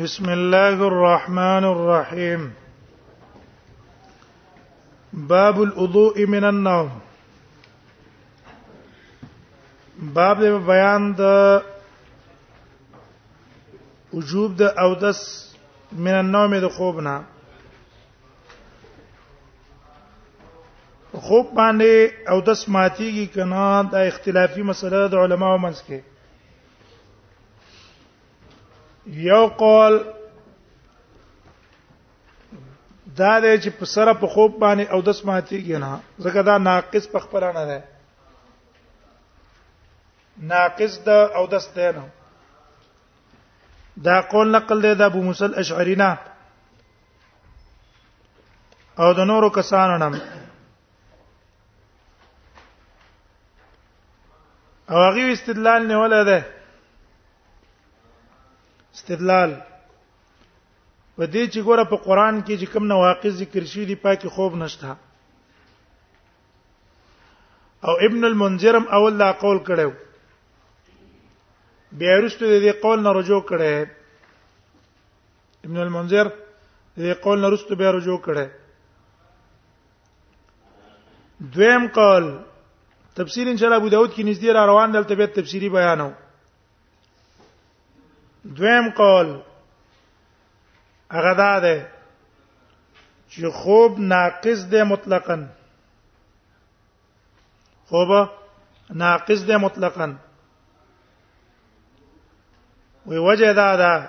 بسم الله الرحمن الرحيم باب الوضوء من النوم باب د بیان د وجوب د او دس من النوم د خوب نه خوب باندې او دس ماتيږي کنه دا اختلافي مسله د علماو منځ کې یو قول دا دی چې په سره په خوب باندې او دس ماتيږي نه ځکه دا ناقص په خپل نه ده ناقص ده او دس ده نه دا قول نقل دی د ابو موسی الاشعری نه او د نورو کسانو نه او هغه استدلال نه ولا ده استدلال و دې چې ګوره په قران کې چې کوم نواقض ذکر شوی دی پاکي خوب نشته او ابن المنذرم اول دا قول کړو بیا وروسته دې قول نه رجوع کړي ابن المنذر دې قول نه وروسته بیا رجوع کړي دویم قول تفسیر ان شاء الله ابو داود کې نږدې را روان دلته به تفسیری بیانو دویم قول هغه دا ده چې خوب ناقص ده مطلقاً خوب ناقص ده مطلقاً وی وجه دا ده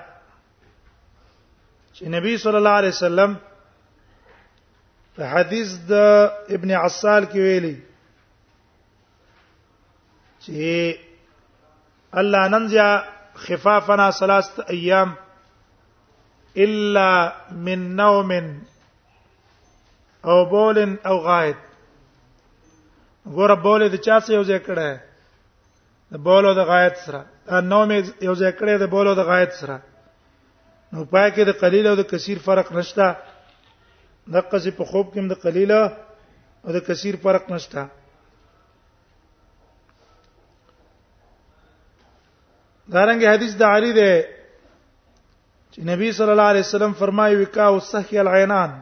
چې نبی صلی الله علیه وسلم په حدیث د ابن عسال کې ویلي چې الله ننزع خفافنا ثلاثه ايام الا من نوم او بول او غائط ګور بول د چا څه یو ځای کړه د بولو د غایت سره دا نوم یو ځای کړی د بولو د غایت سره نو پای کې د قلیل او د کثیر فرق نشته د قصې په خوب کې د قلیل او د کثیر فرق نشته دارنګ حدیث د علی ده چې نبی صلی الله علیه وسلم فرمایي وکاو صحی العینان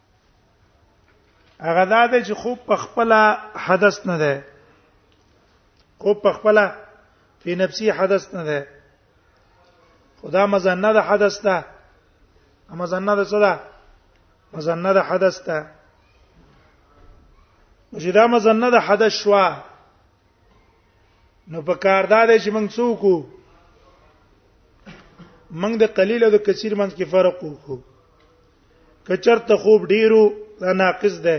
هغه دا ده چې خوب په خپل حدث نه ده خوب په خپل په نفسي حدث نه ده خدا مزنه ده حدث ده مزنه ده څه ده مزنه ده حدث ده چې دا مزنه ده حدث شوه نو په کار دا دی چې موږ څوک موږ د قلیل او د کثیر منځ کې فرق وکړو کچرته خوب ډیرو دا ناقص ده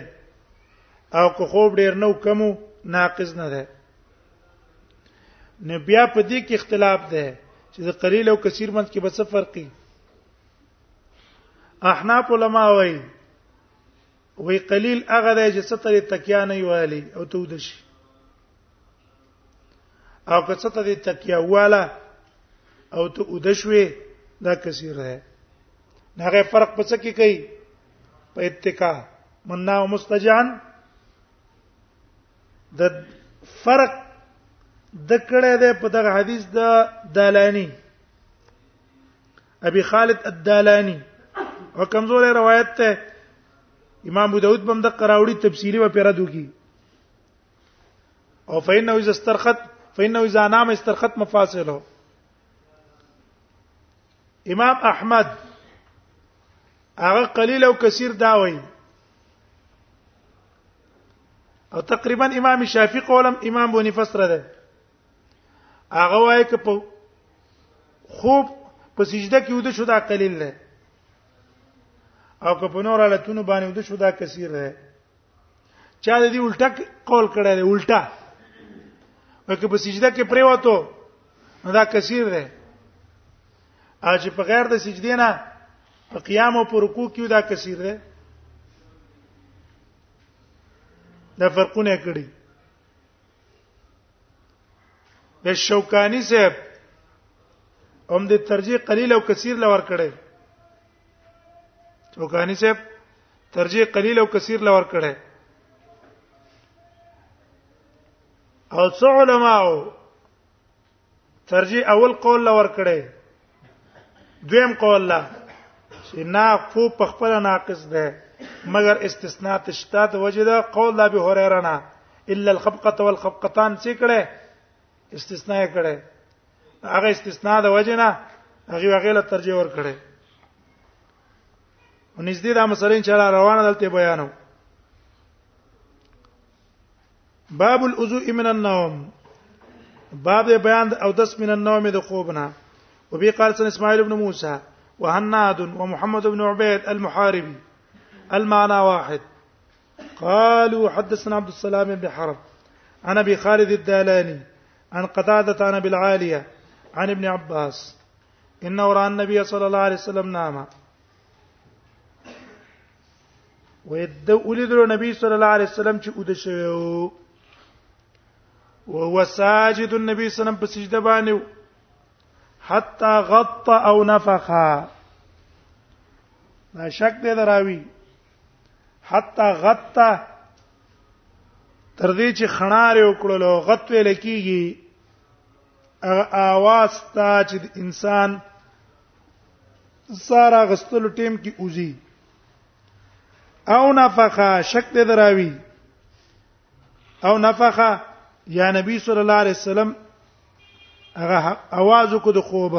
او که خوب ډیر نو کمو ناقص نه ده نه بیا په دې کې اختلاف ده چې د قلیل او کثیر منځ کې به څه فرق دی احناف علما وایي وی قلیل هغه دی چې ستر تکیا نه ویالي او تود شي او که څه ته تکیا والا او ته ودشوي دا کثیر ده هغه فرق پڅ کې کوي په اتکا مننا او مستجان د فرق د کړه ده په دغه حدیث د دالانی ابي خالد الدالاني او کمزورې روایت ته امام ابو داود بم د قراوړي تفسیری و پیرا دوکي او فإنه إذا استرخت فإنه إذا نام استرخت مفاصله امام احمد هغه قلیل او کثیر دا وایي او تقریبا امام شافعی قولم امام بونی فسره ده هغه وای ک په خوب په سجده کې ود شو دا قلیل نه او که په نور حالتونو باندې ود شو دا کثیر نه چا دې الټا قول کړی دی الټا وکه په سجده کې پریوتو نو دا کثیر دی اج په غیر د سجدې نه په قیام او په رکوع کې دا کثیر دی دا فرقونه کړی د شوکانی صاحب هم د ترجیح قلیل او کثیر لور کړي شوکانی صاحب ترجیح قلیل او کثیر لور کړي او څو علماو ترجیح اول قول لور کړي دویم قول لا چې نا فو په خپل ناقص ده مگر استثناء تشتا د وجه ده قول د ابي هريره نه الا الخبقه والخبقتان څه کړي استثناء کړي هغه استثناء د وجه نه هغه وغیله ترجیح ور کړي ونږدې دا مسلې چې روانه دلته بیانو باب الوضوء من النوم باب بیان او دس من النوم د خوبنا وبي قال سن اسماعيل بن موسى وهناد ومحمد بن عبيد المحاربي المعنى واحد قالوا حدثنا عبد السلام بن حرب عن ابي خالد الدالاني عن قتادة عن ابي العالية عن ابن عباس انه راى النبي صلى الله عليه وسلم نام وې د اولیدلو نبی صلی الله علیه وسلم چې اود شوی او وساجد النبي صلی الله علیه وسلم په سجده باندې حتا غطى او نفخا دا شک دی دراوی حتا غطى تر دې چې خنار یو کړلو غط ویل کیږي هغه आवाज ته چې انسان سارا غستلو ټیم کې اوزي او نفخه شک دې دراوي او نفخه یا نبی صلی الله علیه وسلم هغه आवाज وکړ د خوب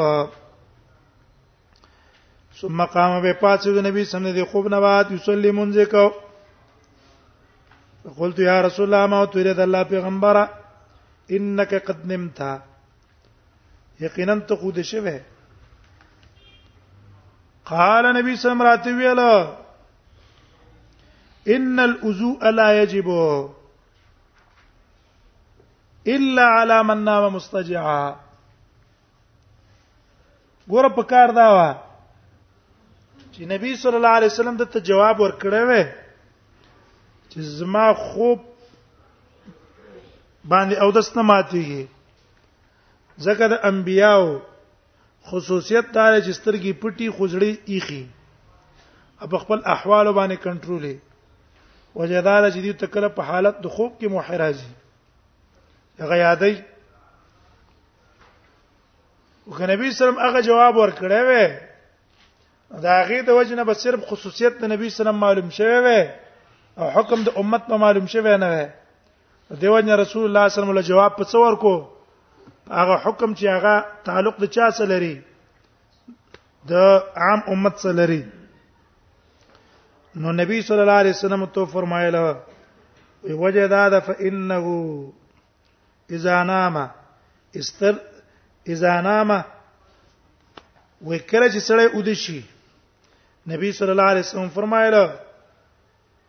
ثم قام به پاتې د نبی صلی الله علیه وسلم د خوب نه بعد یصلی منځ کو قلت یا رسول الله ما تريد الله پیغمبره انك قد نمت یقینا ته خو دې شوه قال نبی صلی الله علیه وسلم ان الوضوء لا يجب الا على من نام مستجعا ګور په کار دا و چې نبی صلی الله علیه وسلم د ته جواب ورکړی و چې زما خوب باندې او دسنه ماتيږي ځکه د انبیاو خصوصیت دا دی چې سترګې پټي خوځړي ایخي په خپل احوال باندې کنټرولې وجدار چې دې تکله په حالت د خوب کې محرازي هغه یادې وکنبي سلام هغه جواب ورکړی وې دا هغه د وجنه به صرف خصوصیت د نبی سلام معلوم شوی وې او حکم د امت په معلوم شوی نه وې دیو جن رسول الله صلی الله علیه وسلم له جواب په څور کو هغه حکم چې هغه تعلق د چا سره لري د عام امت سره لري نو نبی صلی الله علیه وسلم تو فرمایله وی وجه دا ده فانه اذا نام استر اذا نام وکړه چې سړی ودی شي نبی صلی الله علیه وسلم فرمایله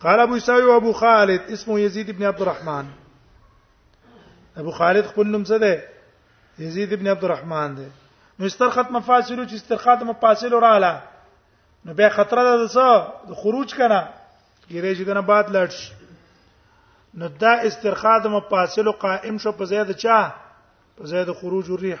قال ابو اسحاق او ابو خالد اسمه يزيد ابن عبد الرحمن ابو خالد خپل نوم څه دی يزيد ابن عبد الرحمن دی نو استرخت مفاصل چې استرخت مفاصل رااله نو به خطر ده څه د خروج کنه ګیرې چې کنه بعد لاړ شي نو دا استرخاد مفاصل قائم شو په زیاده چا په زیاده خروج الريح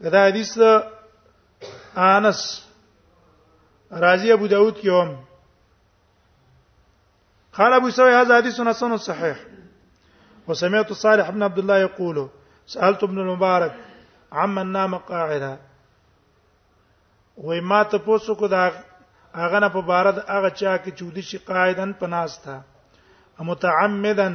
دا حدیث دا انس راضی ابو داود کې هم قال ابو سوي هذا حديث حسن صحيح وسمعت صالح بن عبد الله يقول سالت ابن المبارك عمن نام قاعدا وای ما ته پوسو کو دا هغه نه په بارد هغه چا کې چودي شي قاعدن پناستا متعمدن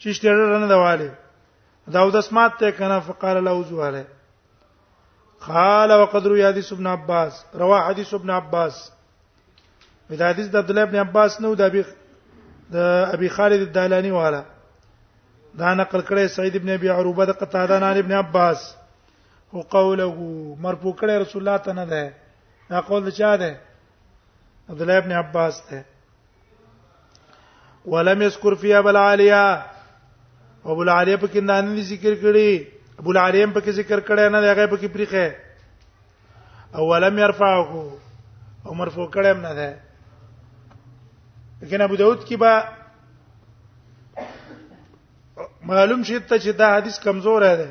چې شتره نه دواله دا او د سمات ته کنه فقال له وزواله قال وقد روي حديث ابن عباس رواه حديث ابن عباس دا حدیث د عبد الله ابن عباس نو د ابي د ابي خالد الدالاني والا دا نقل کړی سعید ابن ابي عروبه د قتاده عن ابن عباس او قوله مرفوع کړی رسول الله ته نه ده دا قول چا ده عبد الله ابن عباس ده ولم يذكر فيها بل عاليه ابو العاليه په کې نه ذکر کړي ابو العاليه په کې ذکر کړي نه هغه په کې پریخه او ولم يرفعه او مرفوع کړي هم نه ده لیکن ابو داود کې با معلوم شي ته چې دا حدیث کمزور دی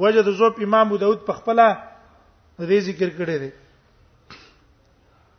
وجه د زوب امام ابو داود په خپل د دې ذکر کړی دی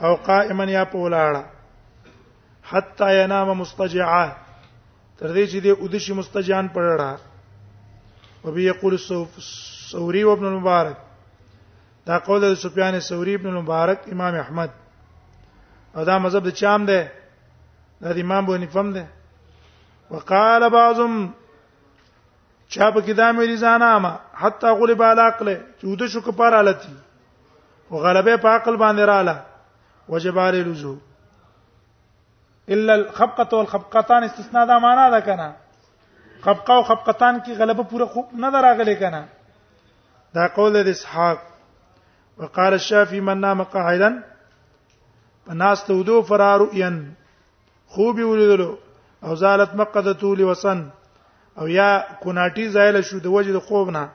او قائما یا په ولاړه حتا ینام مستجعا تر دې چې دې ودشي مستجعان پړړه او به یقول سوری او ابن المبارک دا قول د سفیان ثوری ابن المبارک امام احمد او دا مذهب د چام ده دا د امام بونی فهم ده وقال بعضهم چا په کې دا مې ځانامه حتی غلب علاقله چې ودشو کفاره لتی او غلبه په عقل باندې رااله وجب علی رجوع الا الخبقه والخبقتان استثناء دا معنا ده کنه خبقه او خبقتان کې غلبه پوره خوب نه دراغلي کنه دا قول د اسحاق وقال الشافعي من نام قاعدا فناس تودو فرار ين خوب ولیدلو او زالت مقدته لوسن او یا کوناټي زایل شو د وجه د خوب نه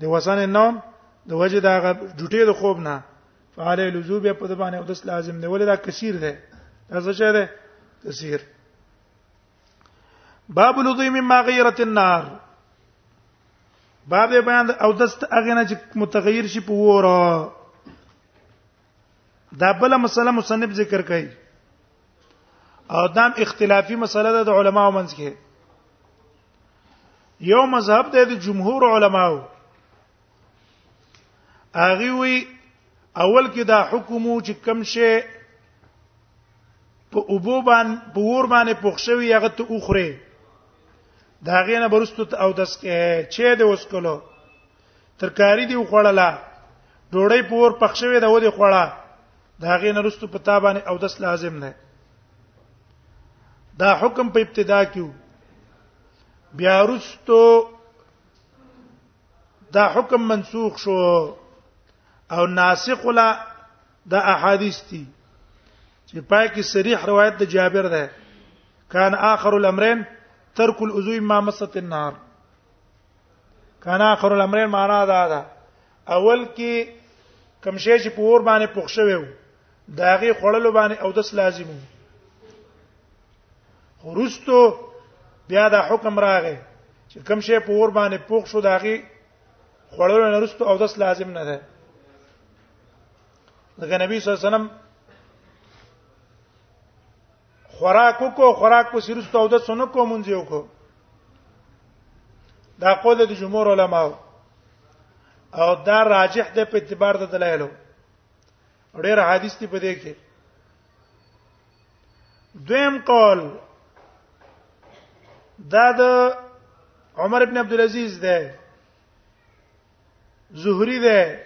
د وسن النوم د وجه دا غ جټې د خوب نه فعلی لزوم بیا په دبانې او دس لازم دی ولدا کثیر دی دا څه شه دی کثیر باب لضی مما غیرت النار باب بیان او دست اغنه چې متغیر شي په وره دا بل مسله مصنف ذکر کړي او دا اختلافي مسله ده د علماو منځ کې یو مذهب دی د جمهور علماو اغي وی اول کې دا حکم چې کم شي په اوبو باندې په ور باندې پخښوي هغه ته اوخره دا غینه برستو او دس کې چې د وسکلو ترکاری دی وخړله ډوړی پور پخښوي دا ودی خړه دا هغه نرستو په تابانه او دس لازم نه دا حکم په ابتدا کې بیا رستو دا حکم منسوخ شو او ناسخ ولا دا احادیث دي چې پای کې صریح روایت د جابر ده کان اخر الامرین ترک العضو ما مست النار کنا اخر الامر معنا دا ده اول کې کم شی چې په اور باندې پخ شوی وو داغه خړلو باندې او دس لازم وو ورستو بیا دا حکم راغی چې کم شی په اور باندې پوښ شو داغي خړلو نه رستو او داس لازم نه ده لکه نبی صلی الله علیه وسلم خوراک کو خوراک په سرستو او د سونو کو مونږ یو کو دا قول د جمهور علما او دا راجح ده په اعتبار د دلایلو ډېر حدیث دی په دې کې دویم قول دا د عمر ابن عبد العزيز ده زهري ده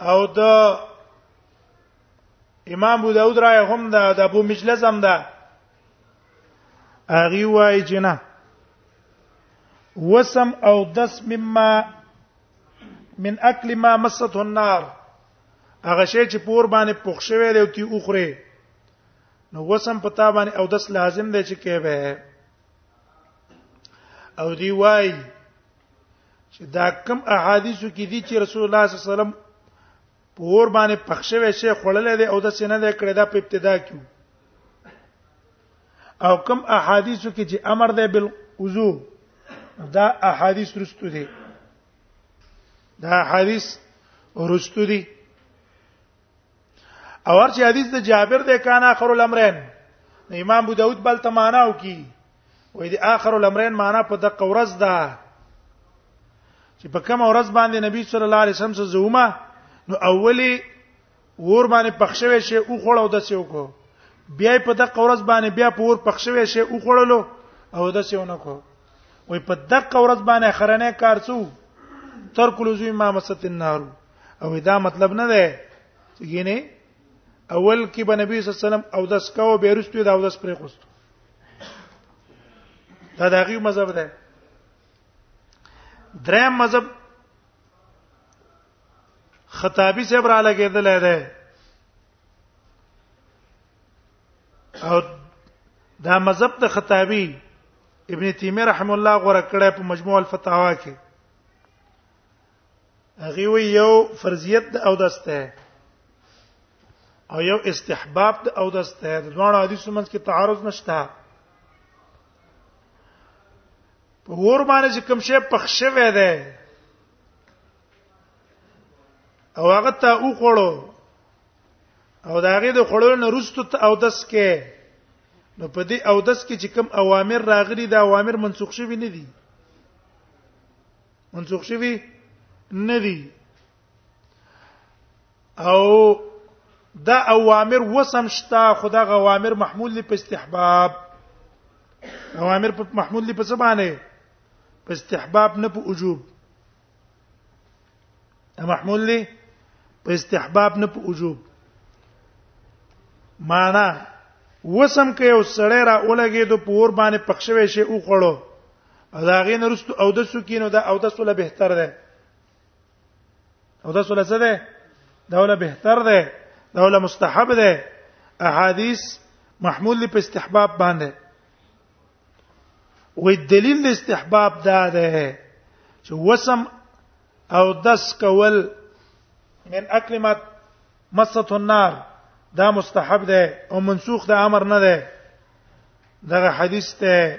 او د امام ابو داود راي هم ده د ابو مجلس هم ده اغي وای جنا وسم او دس مما من اكل ما مسته النار هغه شی چې پور باندې پخ شوی دی او تی اوخره نو وسم پتا باندې او دس لازم دی چې کې به او دی وای چې دا کم احادیثو کې دي چې رسول الله صلی الله علیه وسلم په اور باندې پخښوي شي خړلې دي او د سینې ده کړې دا په ابتدا کې او کم احادیثو کې چې امر ده بل وضو دا احادیث رستو دي دا احادیث رستو دي او ورچ حدیث د جابر د کان اخر الامرین امام ابو داود بل ته معنا او کی وې د اخر الامرین معنا په دقه ورځ ده چې په کوم ورځ باندې نبی صلی الله علیه وسلم سره زومه نو اولی ور باندې پخښوي شي او خړو د سیو کو بیا په دقه ورځ باندې بیا په ور پخښوي شي او خړلو او د سیو نه کو وې په دقه ورځ باندې خرنه کارڅو تر کلوزو امامه ست النار او دا مطلب نه ده یعنی اول کې به نبی صلی الله علیه وسلم او داس کاو به رستو دا او داس پرې خوستو دا د هغه مذهب ده دریم مذهب خطابی صاحب را لګیدل دی او دا مذهب د خطابی ابن تیمیه رحم الله غره کړه په مجموع الفتاوا کې هغه وی یو فرضیت د او دسته او یو استحباب د او دسته د دوه حدیثو منځ کې تعارض نشته په ور باندې چې کوم شی پخ شوی دی او هغه ته او خړو او دا غي د خړو نه رستو ته او دس کې نو په دې او دس کې چې کوم اوامر راغلي دا اوامر منسوخ شوی نه دي منسوخ شوی نه دي او دا اوامر وسم شتا خدا غوامر محمول لري په استحباب اوامر په محمول لري په څه باندې په استحباب نه په وجوب محمول لري په استحباب نه په وجوب معنا وسم کې یو سړی را اولګې دو پور باندې پخښوي شي او خړو دا غي نه رستو او د سکینو دا او د سوله بهتر ده او د سوله څه ده دا ولا بهتر ده دا ولا مستحب ده احادیث محمول په استحباب باندې و دلیل د استحباب دا ده چې وسم او دس کول من اکل ما مست النار دا مستحب ده او منسوخ ده امر نه ده دغه حدیث ته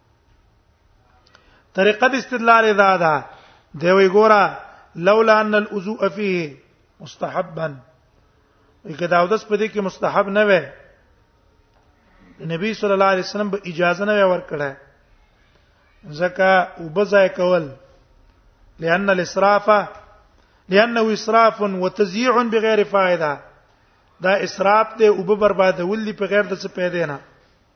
طریقه د استدلال دا ده دی وی ګوره لولا ان الوضوء فيه مستحبا وکړه دا اوس په دې کې مستحب نه وي نبی صلی الله علیه وسلم به اجازه نه ورکړه زکه وبځای کول لأن الاسراف لأنه اسراف وتزييع بغیر فائده دا اسراف ته وب بربادول دی په غیر د څه پیدا نه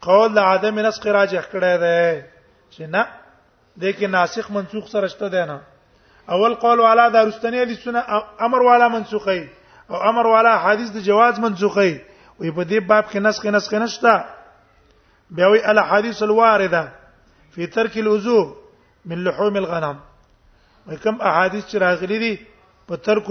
قول د عدم نسخ راجح کړی دی چې نه د کې ناسخ منسوخ سره شته دی نه اول قول والا د رستنی د سنه امر والا منسوخی او امر والا حدیث د جواز منسوخی وي په دې باب کې نسخ نسخ نشته بیا وی الاحاديث الوارده فی ترک الوضو من لحوم الغنم کوم احادیث چې راغلي دي په ترک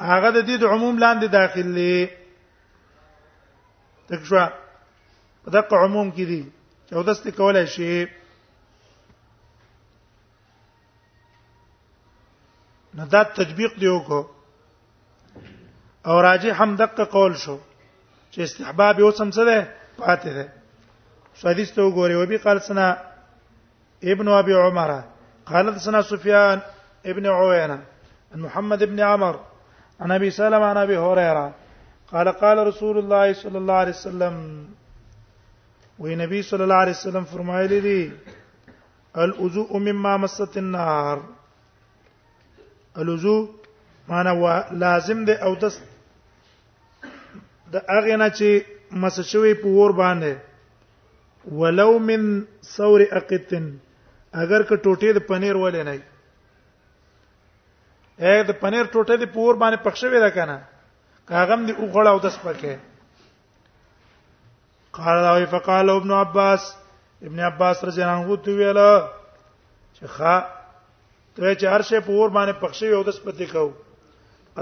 هغه د دې د عموم لاندې داخل دی تکشوا دغه عموم کې دي چې او دست کولای شي نه دا تطبیق دی وکړو او راجح هم دقه قول شو چې استحباب یو سم څه ده پاتې ده حدیث ته وګورئ وبي قال سنا ابن ابي عمره قال سنا سفيان ابن عوينه ان محمد ابن عمر عن ابي سلمة عن ابي هريره قال قال رسول الله صلى الله عليه وسلم وی نبی صلی الله عليه وسلم فرمایلی دي الوضوء مما مست النار الوضوء معنا لازم ده او دست د هغه نه چې مس شوی په ور باندې ولو من ثور اقتن اگر که ټوټې د پنیر ولې نه اې د پنیر ټوټه دی پور باندې پخښوي دا کنه کاغم دی او غړاو د سپکه قال او فقال ابن عباس ابن عباس رضی الله عنه تو ویل چې خا ته چې هر شی په ور باندې پخښي او د سپتی کو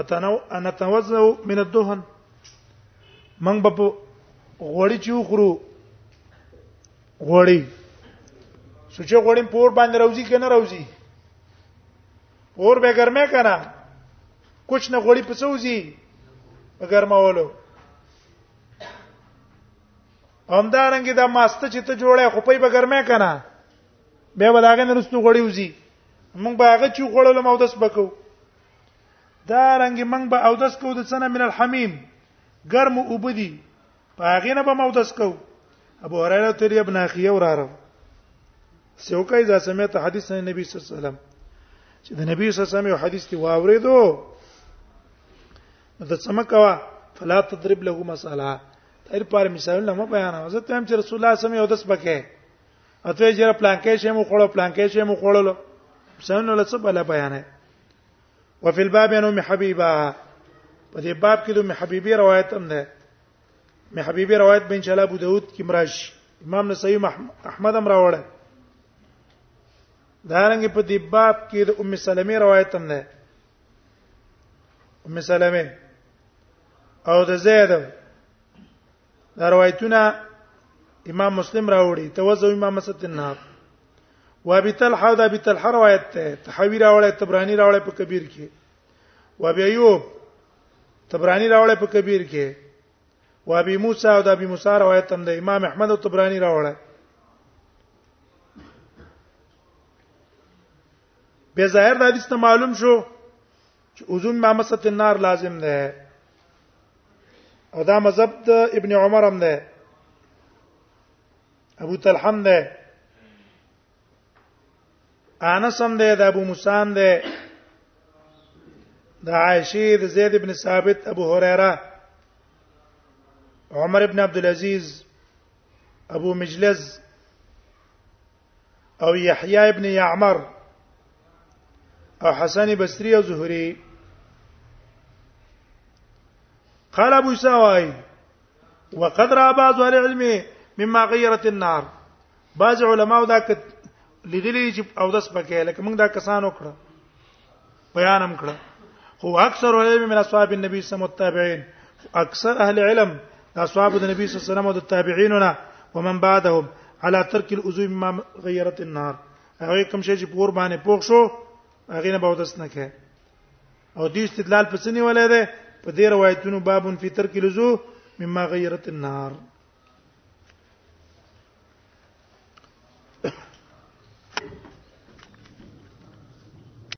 اتنو ان توزع من الدهن من په غوړی چې وخورو غوړی سوچې غوړی پور باندې راوځي کنه راوځي پور به ګرمه کنه کوچ نه غوړی پڅوځي ګرمولو همدارنګ دا ماسته چې ته جوړه خو په بګرمه کنه به وداګه نرستو غړی وزي موږ به هغه چې غړل مو داس بکو دا رنګ موږ به او داس کو د سنه من الحمیم ګرم وبدي پاغه نه به مو داس کو ابو هريره تری ابن اخيه وراره سوکه اذا سمعت حديث النبي صلى الله عليه وسلم چې د نبی صلی الله علیه وسلم یو حدیث دی واوریدو د سمکوا فلا تضرب له مساله تیر پر مثال نه بیان او زه تم چې رسول الله سم یو دس بکې اته یې جره پلان کې شی مو خړو پلان کې شی مو خړلو مثال نو لڅ بل بیان ہے وفي الباب انو ام حبيبه په دې باب کې د ام حبيبه روایت هم ده ام حبيبه روایت بن شلا ابو داود کې مراش امام نسائی احمد هم راوړل دا رنګ په دې باب کې د ام سلمې روایت هم ده ام سلمہ او د زید دا روایتونه امام مسلم راوړي توزو امام ستناب و ابي طلحه او د ابي طلحه روایت ته تحوی راوړی تبرانی راوړی په کبیر کې و ابي ایوب تبرانی راوړی په کبیر کې و ابي موسی او د ابي موسی روایت هم د امام احمد او تبرانی راوړی به ظاهر د حدیث نه معلوم شو چې اذن ما مست النار لازم ده او دا مذهب د ابن عمر هم ده ابو تلحم ده انس هم ده د ابو موسان ده د عائشه د زید ابن ثابت ابو هريره عمر ابن عبد العزيز ابو مجلس او یحیی ابن یعمر او حسن بصری او زهری قال ابو سواي وقد را بعض اهل العلم مما غيرت النار بعض علماء دا لیدلی چې او داس پکې لکه موږ دا کسان وکړه بیانم کړه خو اکثر علماء من اصحاب النبي صلی الله علیه وسلم والتابعين اکثر اهل علم د اصحاب د نبی صلی الله علیه وسلم او د تابعینونه ومن بعدهم على ترك العضو مما غيرت النار هغه کوم شی چې پور باندې پوښ شو هغه نه باودس نه کړي او دې استدلال پس نه ولې ده په دې روایتونو بابن فی ترک العضو مما غیرت النار